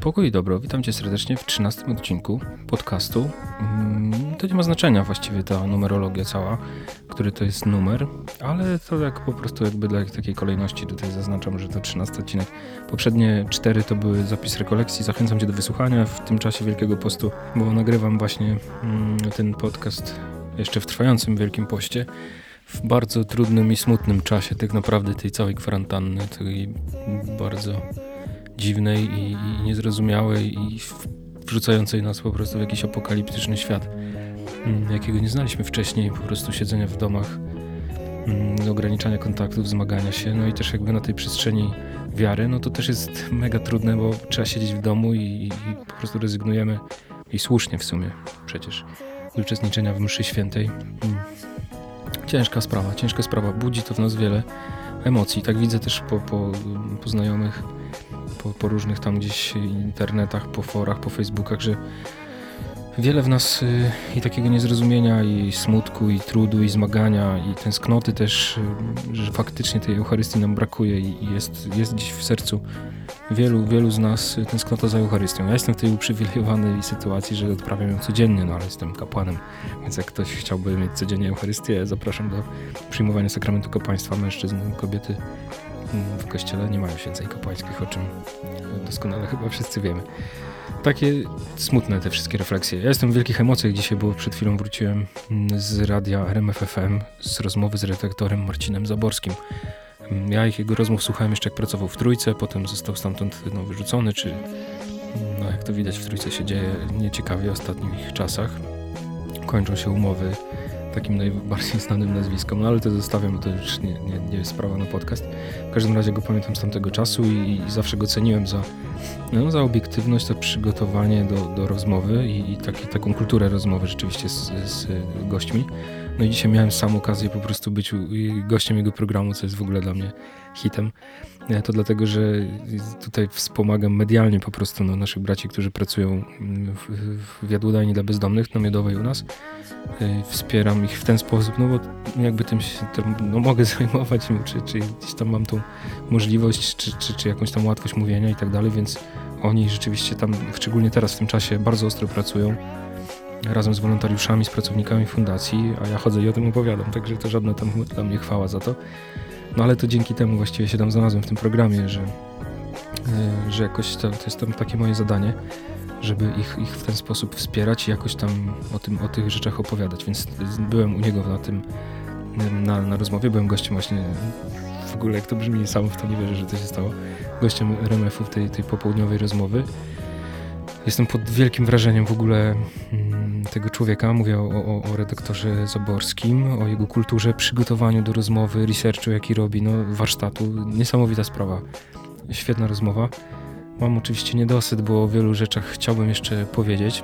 Pokój i dobro, witam cię serdecznie w 13 odcinku podcastu. Mm, To nie ma znaczenia właściwie ta numerologia cała, który to jest numer, ale to jak po prostu jakby dla takiej kolejności tutaj zaznaczam, że to 13 odcinek. Poprzednie cztery to były zapis rekolekcji, zachęcam cię do wysłuchania w tym czasie Wielkiego Postu, bo nagrywam właśnie mm, ten podcast jeszcze w trwającym Wielkim Poście w bardzo trudnym i smutnym czasie tak naprawdę tej całej kwarantanny, tej bardzo dziwnej i, i niezrozumiałej i wrzucającej nas po prostu w jakiś apokaliptyczny świat, mm, jakiego nie znaliśmy wcześniej, po prostu siedzenia w domach, mm, ograniczania kontaktów, zmagania się, no i też jakby na tej przestrzeni wiary, no to też jest mega trudne, bo trzeba siedzieć w domu i, i, i po prostu rezygnujemy i słusznie w sumie przecież z uczestniczenia w mszy świętej. Mm. Ciężka sprawa, ciężka sprawa, budzi to w nas wiele emocji, tak widzę też po, po, po znajomych, po, po różnych tam gdzieś internetach, po forach, po facebookach, że wiele w nas y, i takiego niezrozumienia, i smutku, i trudu, i zmagania, i tęsknoty też, y, że faktycznie tej Eucharystii nam brakuje i jest, jest gdzieś w sercu wielu, wielu z nas y, tęsknota za Eucharystią. Ja jestem w tej uprzywilejowanej sytuacji, że odprawiam ją codziennie, no ale jestem kapłanem, więc jak ktoś chciałby mieć codziennie Eucharystię, zapraszam do przyjmowania sakramentu kapłaństwa mężczyzn, kobiety w kościele nie mają święceń kapłańskich, o czym doskonale chyba wszyscy wiemy. Takie smutne te wszystkie refleksje. Ja jestem w wielkich emocjach dzisiaj, bo przed chwilą wróciłem mm, z radia RMFFM z rozmowy z redaktorem Marcinem Zaborskim. Mm, Ja ich jego rozmów słuchałem jeszcze jak pracował w Trójce, potem został stamtąd no, wyrzucony, czy no, jak to widać w Trójce się dzieje nieciekawie w ostatnich czasach. Kończą się umowy takim najbardziej znanym nazwiskom, no ale to zostawiam, bo to już nie, nie, nie jest sprawa na podcast. W każdym razie go pamiętam z tamtego czasu i, i zawsze go ceniłem za, no, za obiektywność, za przygotowanie do, do rozmowy i, i taki, taką kulturę rozmowy rzeczywiście z, z gośćmi. No i dzisiaj miałem sam okazję po prostu być gościem jego programu, co jest w ogóle dla mnie hitem. To dlatego, że tutaj wspomagam medialnie po prostu no, naszych braci, którzy pracują mm, w, w dla bezdomnych na Miodowej u nas. E, Wspieram ich w ten sposób, no bo jakby tym się tym, no, mogę zajmować, czy, czy gdzieś tam mam tą możliwość, czy, czy, czy jakąś tam łatwość mówienia i tak dalej, więc oni rzeczywiście tam, szczególnie teraz w tym czasie, bardzo ostro pracują razem z wolontariuszami, z pracownikami fundacji, a ja chodzę i o tym opowiadam, także to żadna tam dla mnie chwała za to. No ale to dzięki temu właściwie się tam znalazłem w tym programie, że, e, że jakoś to, to jest tam takie moje zadanie, żeby ich, ich w ten sposób wspierać i jakoś tam o, tym, o tych rzeczach opowiadać, więc byłem u niego na tym, na, na rozmowie, byłem gościem właśnie, w ogóle jak to brzmi, sam w to nie wierzę, że to się stało, gościem RMF-u tej, tej popołudniowej rozmowy. Jestem pod wielkim wrażeniem w ogóle mm, tego człowieka. Mówię o, o, o redaktorze Zaborskim, o jego kulturze, przygotowaniu do rozmowy, researchu, jaki robi, no, warsztatu. Niesamowita sprawa. Świetna rozmowa. Mam oczywiście niedosyt, bo o wielu rzeczach chciałbym jeszcze powiedzieć.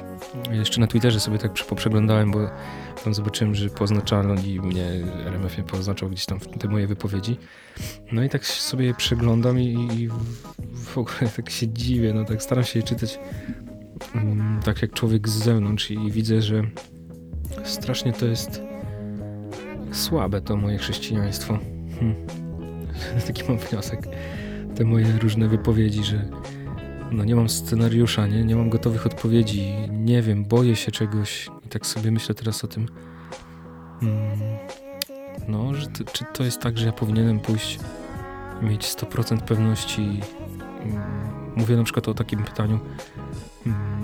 Jeszcze na Twitterze sobie tak poprzeglądałem, bo tam zobaczyłem, że poznaczali mnie, RMF mnie poznaczał gdzieś tam te moje wypowiedzi. No i tak sobie je przeglądam i, i w- ogóle tak się dziwię, no tak staram się je czytać tak jak człowiek z zewnątrz i widzę, że strasznie to jest słabe to moje chrześcijaństwo. Hm. Taki mam wniosek. Te moje różne wypowiedzi, że no nie mam scenariusza, nie, nie mam gotowych odpowiedzi, nie wiem, boję się czegoś i tak sobie myślę teraz o tym. Mm, no, że to, czy to jest tak, że ja powinienem pójść mieć 100% pewności. Mm, Mówię na przykład o takim pytaniu, mm,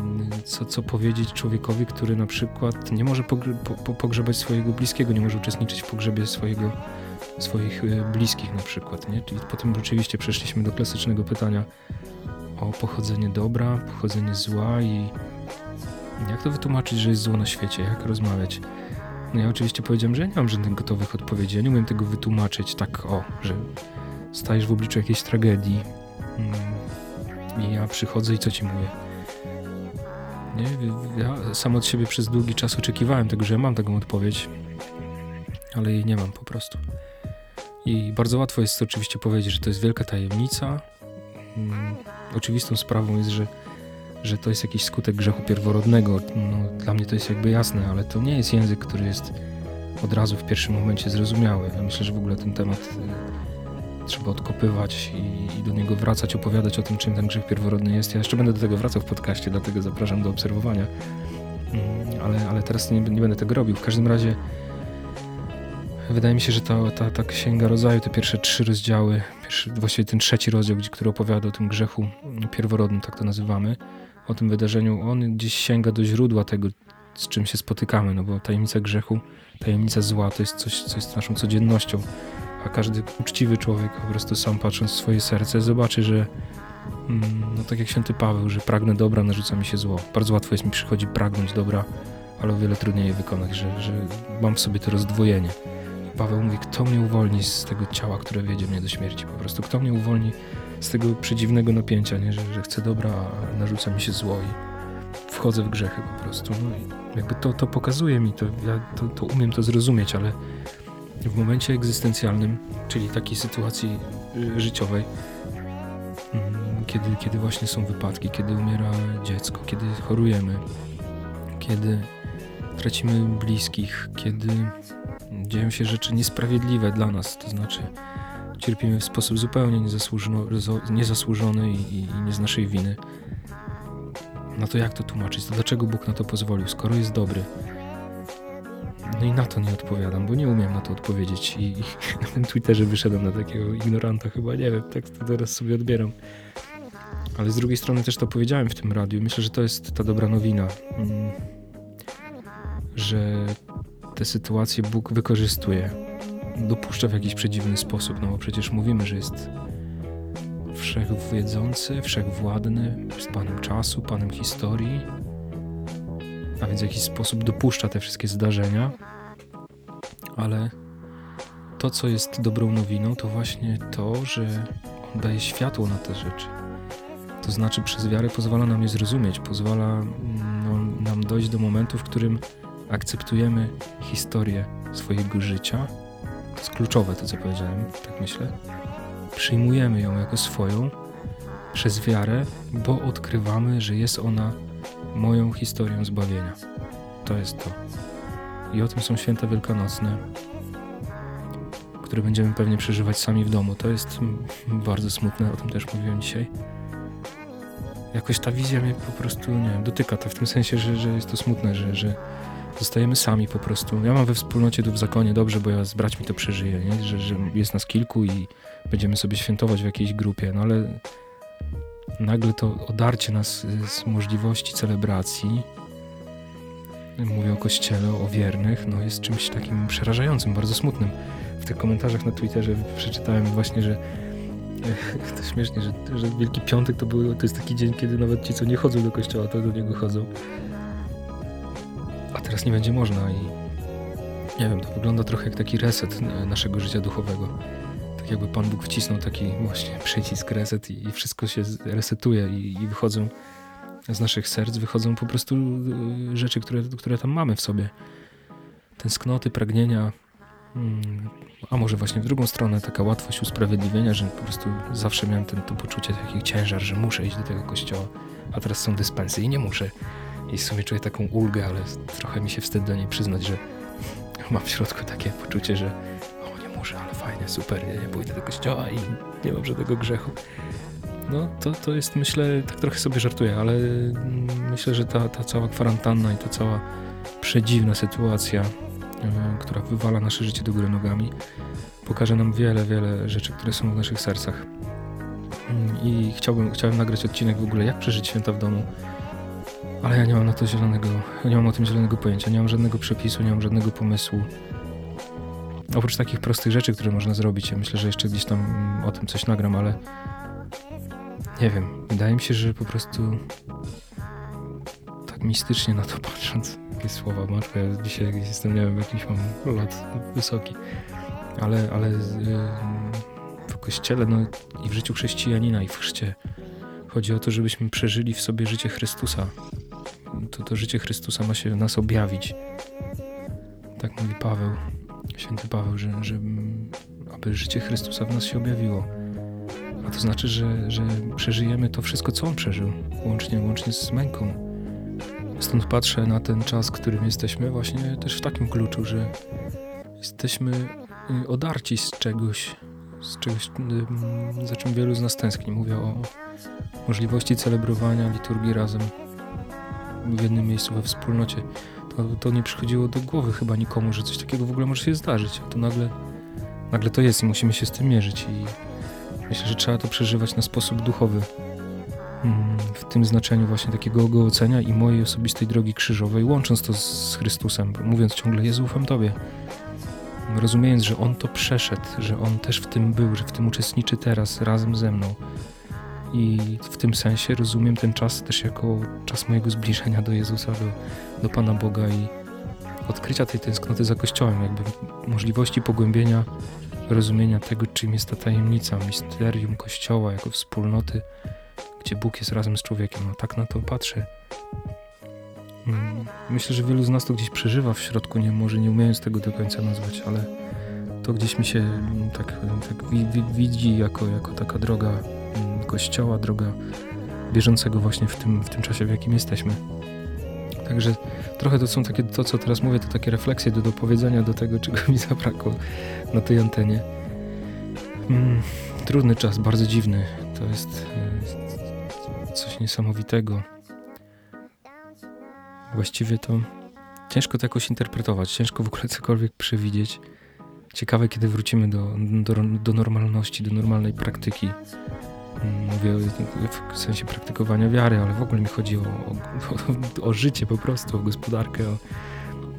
co, co powiedzieć człowiekowi, który na przykład nie może pogr- po, po, pogrzebać swojego bliskiego, nie może uczestniczyć w pogrzebie swojego, swoich e, bliskich na przykład. Nie? Czyli potem rzeczywiście przeszliśmy do klasycznego pytania o pochodzenie dobra, pochodzenie zła i jak to wytłumaczyć, że jest zło na świecie, jak rozmawiać. No ja oczywiście powiedziałem, że ja nie mam żadnych gotowych odpowiedzi, ja nie umiem tego wytłumaczyć tak o, że stajesz w obliczu jakiejś tragedii mm, i ja przychodzę i co ci mówię? Nie, ja sam od siebie przez długi czas oczekiwałem tego, że ja mam taką odpowiedź, ale jej nie mam po prostu. I bardzo łatwo jest oczywiście powiedzieć, że to jest wielka tajemnica. Mm, oczywistą sprawą jest, że, że to jest jakiś skutek grzechu pierworodnego. No, dla mnie to jest jakby jasne, ale to nie jest język, który jest od razu w pierwszym momencie zrozumiały. Ja myślę, że w ogóle ten temat trzeba odkopywać i, i, do niego wracać, opowiadać o tym, czym ten grzech pierworodny jest. Ja jeszcze będę do tego wracał w podcaście, dlatego zapraszam do obserwowania. Mm, ale, ale teraz nie, nie będę tego robił. W każdym razie wydaje mi się, że ta, ta, ta księga rodzaju, te pierwsze trzy rozdziały, pierwszy, właściwie ten trzeci rozdział, który opowiada o tym grzechu pierworodnym, tak to nazywamy, o tym wydarzeniu, on gdzieś sięga do źródła tego, z czym się spotykamy, no bo tajemnica grzechu, tajemnica zła to jest coś, co jest naszą codziennością, a każdy uczciwy człowiek po prostu sam patrząc w swoje serce zobaczy, że mm, no tak jak święty Paweł, że pragnę dobra, narzuca mi się zło. Bardzo łatwo jest mi przychodzi pragnąć dobra, ale o wiele trudniej je wykonać, że, że mam w sobie to rozdwojenie. Paweł mówi, kto mnie uwolni z tego ciała, które wiedzie mnie do śmierci po prostu, kto mnie uwolni z tego przedziwnego napięcia, nie? Że, że chcę dobra, a narzuca mi się zło i wchodzę w grzechy po prostu. No i jakby to, to pokazuje mi, to, ja to, to umiem to zrozumieć, ale w momencie egzystencjalnym, czyli takiej sytuacji y, życiowej, mm, kiedy, kiedy właśnie są wypadki, kiedy umiera dziecko, kiedy chorujemy, kiedy tracimy bliskich, kiedy dzieją się rzeczy niesprawiedliwe dla nas, to znaczy cierpimy w sposób zupełnie niezasłużony i, i nie z naszej winy. No to jak to tłumaczyć? To dlaczego Bóg na to pozwolił, skoro jest dobry? No i na to nie odpowiadam, bo nie umiem na to odpowiedzieć i, i na tym Twitterze wyszedłem na takiego ignoranta chyba, nie wiem, tak to teraz sobie odbieram. Ale z drugiej strony też to powiedziałem w tym radiu. Myślę, że to jest ta dobra nowina, mm, że te sytuacje Bóg wykorzystuje, dopuszcza w jakiś przedziwny sposób, no bo przecież mówimy, że jest wszechwiedzący, wszechwładny, jest Panem czasu, Panem historii, a więc w jakiś sposób dopuszcza te wszystkie zdarzenia, ale to, co jest dobrą nowiną, to właśnie to, że On daje światło na te rzeczy. To znaczy, przez wiarę pozwala nam je zrozumieć, pozwala no, nam dojść do momentu, w którym akceptujemy historię swojego życia. To jest kluczowe, to co powiedziałem, tak myślę przyjmujemy ją jako swoją przez wiarę, bo odkrywamy, że jest ona moją historią zbawienia. To jest to. I o tym są święta wielkanocne, które będziemy pewnie przeżywać sami w domu. To jest bardzo smutne, o tym też mówiłem dzisiaj. Jakoś ta wizja mnie po prostu, nie wiem, dotyka to w tym sensie, że, że jest to smutne, że, że zostajemy sami po prostu. Ja mam we wspólnocie tu w zakonie dobrze, bo ja z braćmi to przeżyję, nie? Że, że jest nas kilku i będziemy sobie świętować w jakiejś grupie, no ale nagle to odarcie nas z możliwości celebracji, mówię o kościele, o wiernych, no jest czymś takim przerażającym, bardzo smutnym. W tych komentarzach na Twitterze przeczytałem właśnie, że to śmiesznie, że, że Wielki Piątek to, był, to jest taki dzień, kiedy nawet ci, co nie chodzą do kościoła, to do niego chodzą. A teraz nie będzie można i nie wiem, to wygląda trochę jak taki reset naszego życia duchowego jakby Pan Bóg wcisnął taki właśnie przycisk reset i, i wszystko się resetuje i, i, wychodzą z naszych serc, wychodzą po prostu y, rzeczy, które, które tam mamy w sobie. Tęsknoty, pragnienia, mm, a może właśnie w drugą stronę taka łatwość usprawiedliwienia, że po prostu zawsze miałem ten, to poczucie taki ciężar, że muszę iść do tego kościoła, a teraz są dyspensy i nie muszę. I w sumie czuję taką ulgę, ale trochę mi się wstyd do niej przyznać, że mam w środku takie poczucie, że muszę, ale fajnie, super, nie, nie pójdę do kościoła i nie mam żadnego grzechu. No to, to jest, myślę, tak trochę sobie żartuję, ale mm, myślę, że ta, ta cała kwarantanna i ta cała przedziwna sytuacja, e, która wywala nasze życie do góry nogami, pokaże nam wiele, wiele rzeczy, które są w naszych sercach. Mm, I chciałbym, chciałem nagrać odcinek w ogóle, jak przeżyć święta w domu, ale ja nie mam na to zielonego, nie mam o tym zielonego pojęcia, nie mam żadnego przepisu, nie mam żadnego pomysłu. Oprócz takich prostych rzeczy, które można zrobić, ja myślę, że jeszcze gdzieś tam o tym coś nagram, ale nie wiem, wydaje mi się, że po prostu tak mistycznie na to patrząc, jakie słowa masz, ja dzisiaj jestem, nie wiem, jakiś mam lot wysoki, ale, ale w kościele no, i w życiu chrześcijanina i w chrzcie. Chodzi o to, żebyśmy przeżyli w sobie życie Chrystusa. To, to życie Chrystusa ma się w nas objawić. Tak mówi Paweł święty Paweł, że, że aby życie Chrystusa w nas się objawiło. A to znaczy, że, że przeżyjemy to wszystko, co On przeżył, łącznie, łącznie z męką. Stąd patrzę na ten czas, w którym jesteśmy, właśnie też w takim kluczu, że jesteśmy y, odarci z czegoś, z czegoś, za czym wielu z nas tęskni. Mówię o możliwości celebrowania liturgii razem w jednym miejscu, we wspólnocie. To, to nie przychodziło do głowy chyba nikomu, że coś takiego w ogóle może się zdarzyć. A to nagle, nagle to jest i musimy się z tym mierzyć. I myślę, że trzeba to przeżywać na sposób duchowy. Mm, w tym znaczeniu właśnie takiego ogołocenia i mojej osobistej drogi krzyżowej, łącząc to z Chrystusem, mówiąc ciągle Jezu, ufam Tobie. Rozumiejąc, że On to przeszedł, że On też w tym był, że w tym uczestniczy teraz razem ze mną. I w tym sensie rozumiem ten czas też jako czas mojego zbliżenia do Jezusa, do, do Pana Boga i odkrycia tej tęsknoty za Kościołem, jakby możliwości pogłębienia rozumienia tego, czym jest ta tajemnica, misterium Kościoła jako wspólnoty, gdzie Bóg jest razem z człowiekiem. No tak na to patrzę. Mm, myślę, że wielu z nas to gdzieś przeżywa w środku, nie, może nie umiejąc tego do końca nazwać, ale to gdzieś mi się mm, tak, tak widzi jako, jako taka droga Kościoła, droga bieżącego właśnie w tym, w tym czasie, w jakim jesteśmy. Także trochę to są takie, to co teraz mówię, to takie refleksje do dopowiedzenia do tego, czego mi zabrakło na tej antenie. trudny czas, bardzo dziwny. To jest e, coś niesamowitego. Właściwie to ciężko to jakoś interpretować, ciężko w ogóle cokolwiek przewidzieć. Ciekawe, kiedy wrócimy do, do, do normalności, do normalnej praktyki. Mówię w sensie praktykowania wiary, ale w ogóle mi chodzi o, o, o życie po prostu, o gospodarkę, o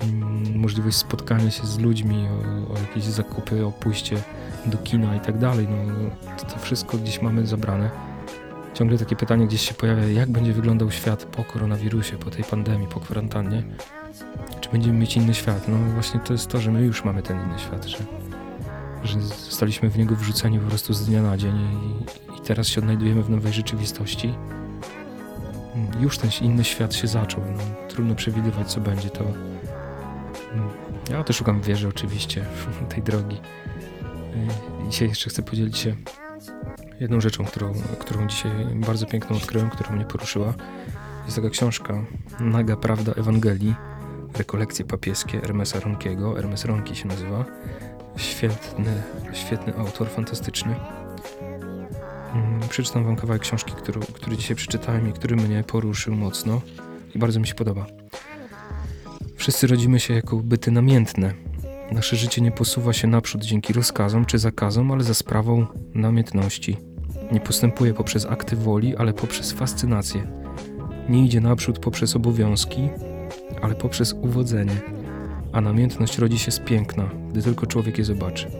mm, możliwość spotkania się z ludźmi, o, o, jakieś zakupy, o pójście do kina i tak dalej. No, to, to wszystko gdzieś mamy zabrane ciągle takie pytanie gdzieś się pojawia, jak będzie wyglądał świat po koronawirusie, po tej pandemii, po kwarantannie? Czy będziemy mieć inny świat? No właśnie to jest to, że my już mamy ten inny świat, że, że zostaliśmy w niego wrzuceni po prostu z dnia na dzień i, i teraz się odnajdujemy w nowej rzeczywistości. Już ten inny świat się zaczął. No, trudno przewidywać, co będzie. To mm, ja też szukam wieży oczywiście tej drogi. Y, dzisiaj jeszcze chcę podzielić się Jedną rzeczą, którą, którą dzisiaj bardzo piękną odkryłem, która mnie poruszyła, jest taka książka Naga Prawda Ewangelii, rekolekcje papieskie Hermesa Ronkiego. Hermes Ronki się nazywa. Świetny, świetny autor, fantastyczny. Mm, przeczytam wam kawałek książki, który, który dzisiaj przeczytałem i który mnie poruszył mocno i bardzo mi się podoba. Wszyscy rodzimy się jako byty namiętne, Nasze życie nie posuwa się naprzód dzięki rozkazom czy zakazom, ale za sprawą namiętności. Nie postępuje poprzez akty woli, ale poprzez fascynację. Nie idzie naprzód poprzez obowiązki, ale poprzez uwodzenie. A namiętność rodzi się z piękna, gdy tylko człowiek je zobaczy.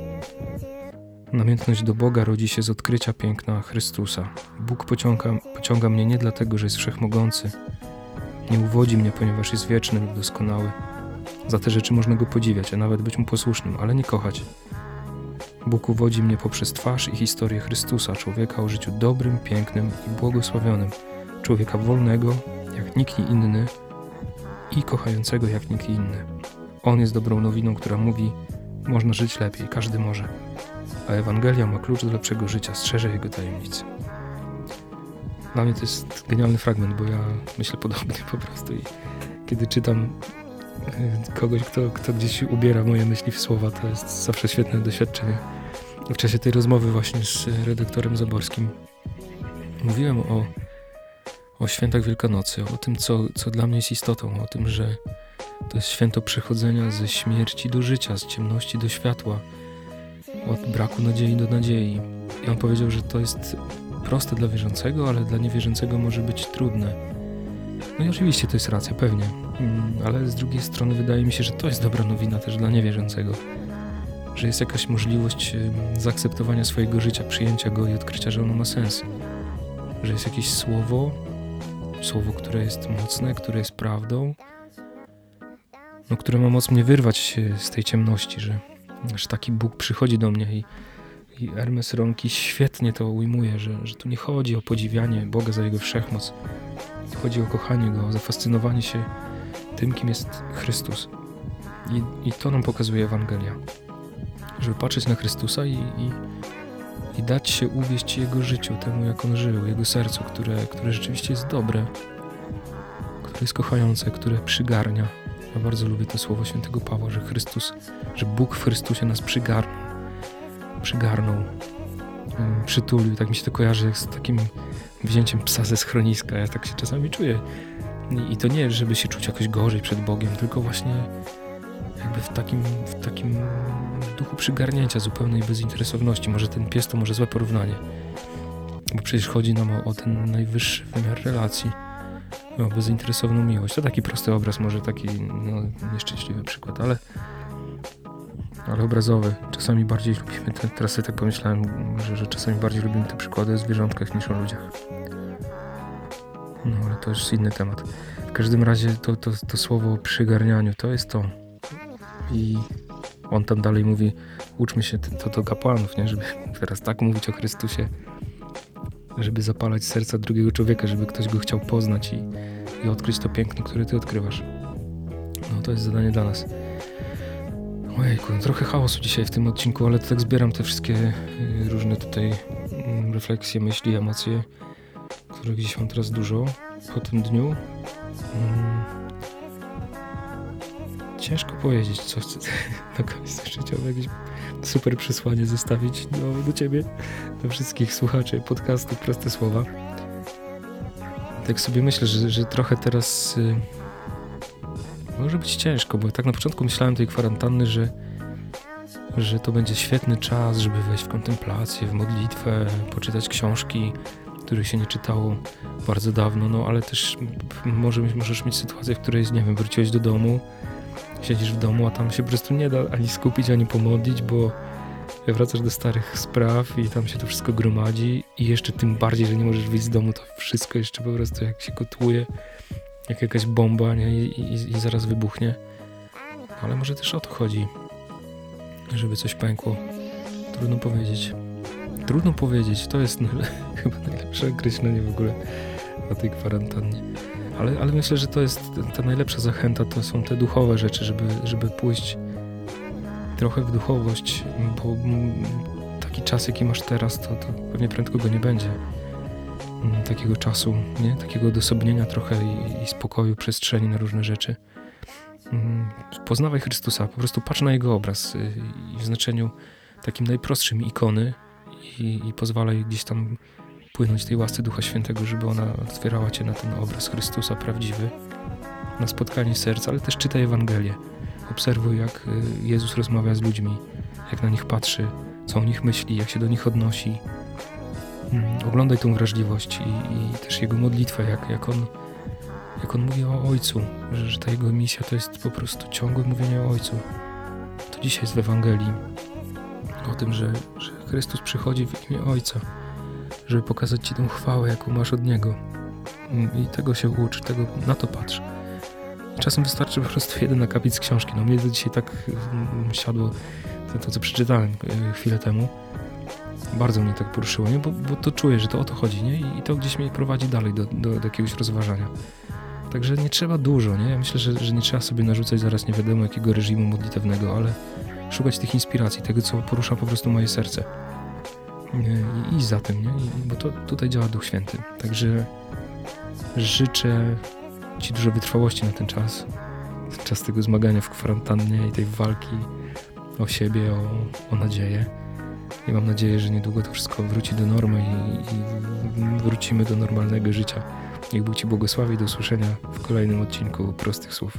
Namiętność do Boga rodzi się z odkrycia piękna Chrystusa. Bóg pociąga, pociąga mnie nie dlatego, że jest wszechmogący. Nie uwodzi mnie, ponieważ jest wieczny lub doskonały za te rzeczy można go podziwiać, a nawet być mu posłusznym, ale nie kochać. Bóg uwodzi mnie poprzez twarz i historię Chrystusa, człowieka o życiu dobrym, pięknym i błogosławionym, człowieka wolnego, jak nikt inny i kochającego jak nikt inny. On jest dobrą nowiną, która mówi: można żyć lepiej, każdy może. A Ewangelia ma klucz do lepszego życia, strzeże jego tajemnicy. Dla mnie to jest genialny fragment, bo ja myślę podobnie po prostu i kiedy czytam kogoś, kto, kto gdzieś ubiera moje myśli w słowa. To jest zawsze świetne doświadczenie. W czasie tej rozmowy właśnie z redaktorem Zaborskim mówiłem o, o świętach Wielkanocy, o tym, co, co dla mnie jest istotą, o tym, że to jest święto przechodzenia ze śmierci do życia, z ciemności do światła, od braku nadziei do nadziei. I on powiedział, że to jest proste dla wierzącego, ale dla niewierzącego może być trudne. No i oczywiście to jest racja, pewnie. Mm, ale z drugiej strony wydaje mi się, że to jest dobra nowina też dla niewierzącego. Że jest jakaś możliwość zaakceptowania swojego życia, przyjęcia go i odkrycia, że ono ma sens. Że jest jakieś słowo, słowo, które jest mocne, które jest prawdą, no, które ma moc mnie wyrwać z tej ciemności, że, że taki Bóg przychodzi do mnie i, i Hermes Ronki świetnie to ujmuje, że, że tu nie chodzi o podziwianie Boga za Jego wszechmoc, chodzi o kochanie Go, o zafascynowanie się tym, kim jest Chrystus. I, i to nam pokazuje Ewangelia. Żeby patrzeć na Chrystusa i, i, i dać się uwieść Jego życiu, temu jak On żył, Jego sercu, które, które rzeczywiście jest dobre, które jest kochające, które przygarnia. Ja bardzo lubię to słowo świętego Pawła, że Chrystus, że Bóg w Chrystusie nas przygarnął, mm, przytulił. Tak mi się to kojarzy z takim wzięciem psa ze schroniska. Ja tak się czasami czuję. I to nie, żeby się czuć jakoś gorzej przed Bogiem, tylko właśnie jakby w takim, w takim duchu przygarnięcia, zupełnej bezinteresowności. Może ten pies to może złe porównanie. Bo przecież chodzi nam o, o ten najwyższy wymiar relacji. O bezinteresowną miłość. To taki prosty obraz, może taki no, nieszczęśliwy przykład, ale ale obrazowy. Czasami bardziej lubimy, te, teraz sobie tak pomyślałem, że, że czasami bardziej lubimy te przykłady o zwierzątkach niż o ludziach. No ale to już inny temat. W każdym razie to, to, to słowo o przygarnianiu to jest to. I on tam dalej mówi, uczmy się to, do kapłanów, nie? żeby teraz tak mówić o Chrystusie, żeby zapalać serca drugiego człowieka, żeby ktoś go chciał poznać i, i odkryć to piękno, które ty odkrywasz. No to jest zadanie dla nas. Ojejku, trochę chaosu dzisiaj w tym odcinku, ale tak zbieram te wszystkie y, różne tutaj mm, refleksje, myśli, emocje, których gdzieś mam teraz dużo po tym dniu. Mm. Ciężko powiedzieć, co chcę na koniec życiowy jakieś super przesłanie zostawić do, do ciebie, do wszystkich słuchaczy podcastu Proste Słowa. Tak sobie myślę, że, że trochę teraz y, może być ciężko, bo tak na początku myślałem tej kwarantanny, że, że to będzie świetny czas, żeby wejść w kontemplację, w modlitwę, poczytać książki, których się nie czytało bardzo dawno, no ale też może, możesz mieć sytuację, w której, nie wiem, wróciłeś do domu, siedzisz w domu, a tam się po prostu nie da ani skupić, ani pomodlić, bo wracasz do starych spraw i tam się to wszystko gromadzi i jeszcze tym bardziej, że nie możesz wyjść z domu, to wszystko jeszcze po prostu jak się gotuje, jak jakaś bomba, nie? I, i, i zaraz wybuchnie. Ale może też o to chodzi, żeby coś pękło. Trudno powiedzieć. Trudno powiedzieć, to jest chyba najlepsze określenie w ogóle o tej kwarantannie. Ale, ale myślę, że to jest ta najlepsza zachęta, to są te duchowe rzeczy, żeby, żeby pójść trochę w duchowość, bo taki czas, jaki masz teraz, to, to pewnie prędko go nie będzie. Mm, Takiego czasu, nie? Takiego odosobnienia trochę i, i spokoju, przestrzeni na różne rzeczy. Mm, Poznawaj Chrystusa, po prostu patrz na Jego obraz y, i w znaczeniu takim najprostszym ikony i, i pozwalaj gdzieś tam płynąć tej łasce Ducha Świętego, żeby ona otwierała Cię na ten obraz Chrystusa prawdziwy, na spotkanie serca, ale też czytaj Ewangelię. Obserwuj, jak y, Jezus rozmawia z ludźmi, jak na nich patrzy, co o nich myśli, jak się do nich odnosi. Mm, Oglądaj tą wrażliwość i, i też Jego modlitwę, jak, jak, on, jak On mówi o Ojcu, że, że ta Jego misja to jest po prostu ciągłe mówienie o Ojcu. To dzisiaj jest w Ewangelii o tym, że, że Chrystus przychodzi w imię Ojca, żeby pokazać Ci tą chwałę, jaką masz od Niego. Mm, I tego się ucz, tego, na to patrz. Czasem wystarczy po prostu jeden akapit z książki. No mnie to dzisiaj tak mm, siadło, to, to co przeczytałem e, chwilę temu. Bardzo mnie tak poruszyło, nie? Bo, bo to czuję, że to o to chodzi, nie? I, i to gdzieś mnie prowadzi dalej do, do, do jakiegoś rozważania. Także nie trzeba dużo, nie? Ja myślę, że, że nie trzeba sobie narzucać zaraz nie wiadomo jakiego reżimu modlitewnego, ale szukać tych inspiracji, tego co porusza po prostu moje serce. I iść za tym, nie? I, bo to tutaj działa Duch Święty. Także życzę Ci dużo wytrwałości na ten czas. Czas tego zmagania w kwarantannie i tej walki o siebie, o, o nadzieję. I mam nadzieję, że niedługo to wszystko wróci do normy i, i wrócimy do normalnego życia. Niech Bóg Ci błogosławi. Do usłyszenia w kolejnym odcinku Prostych Słów.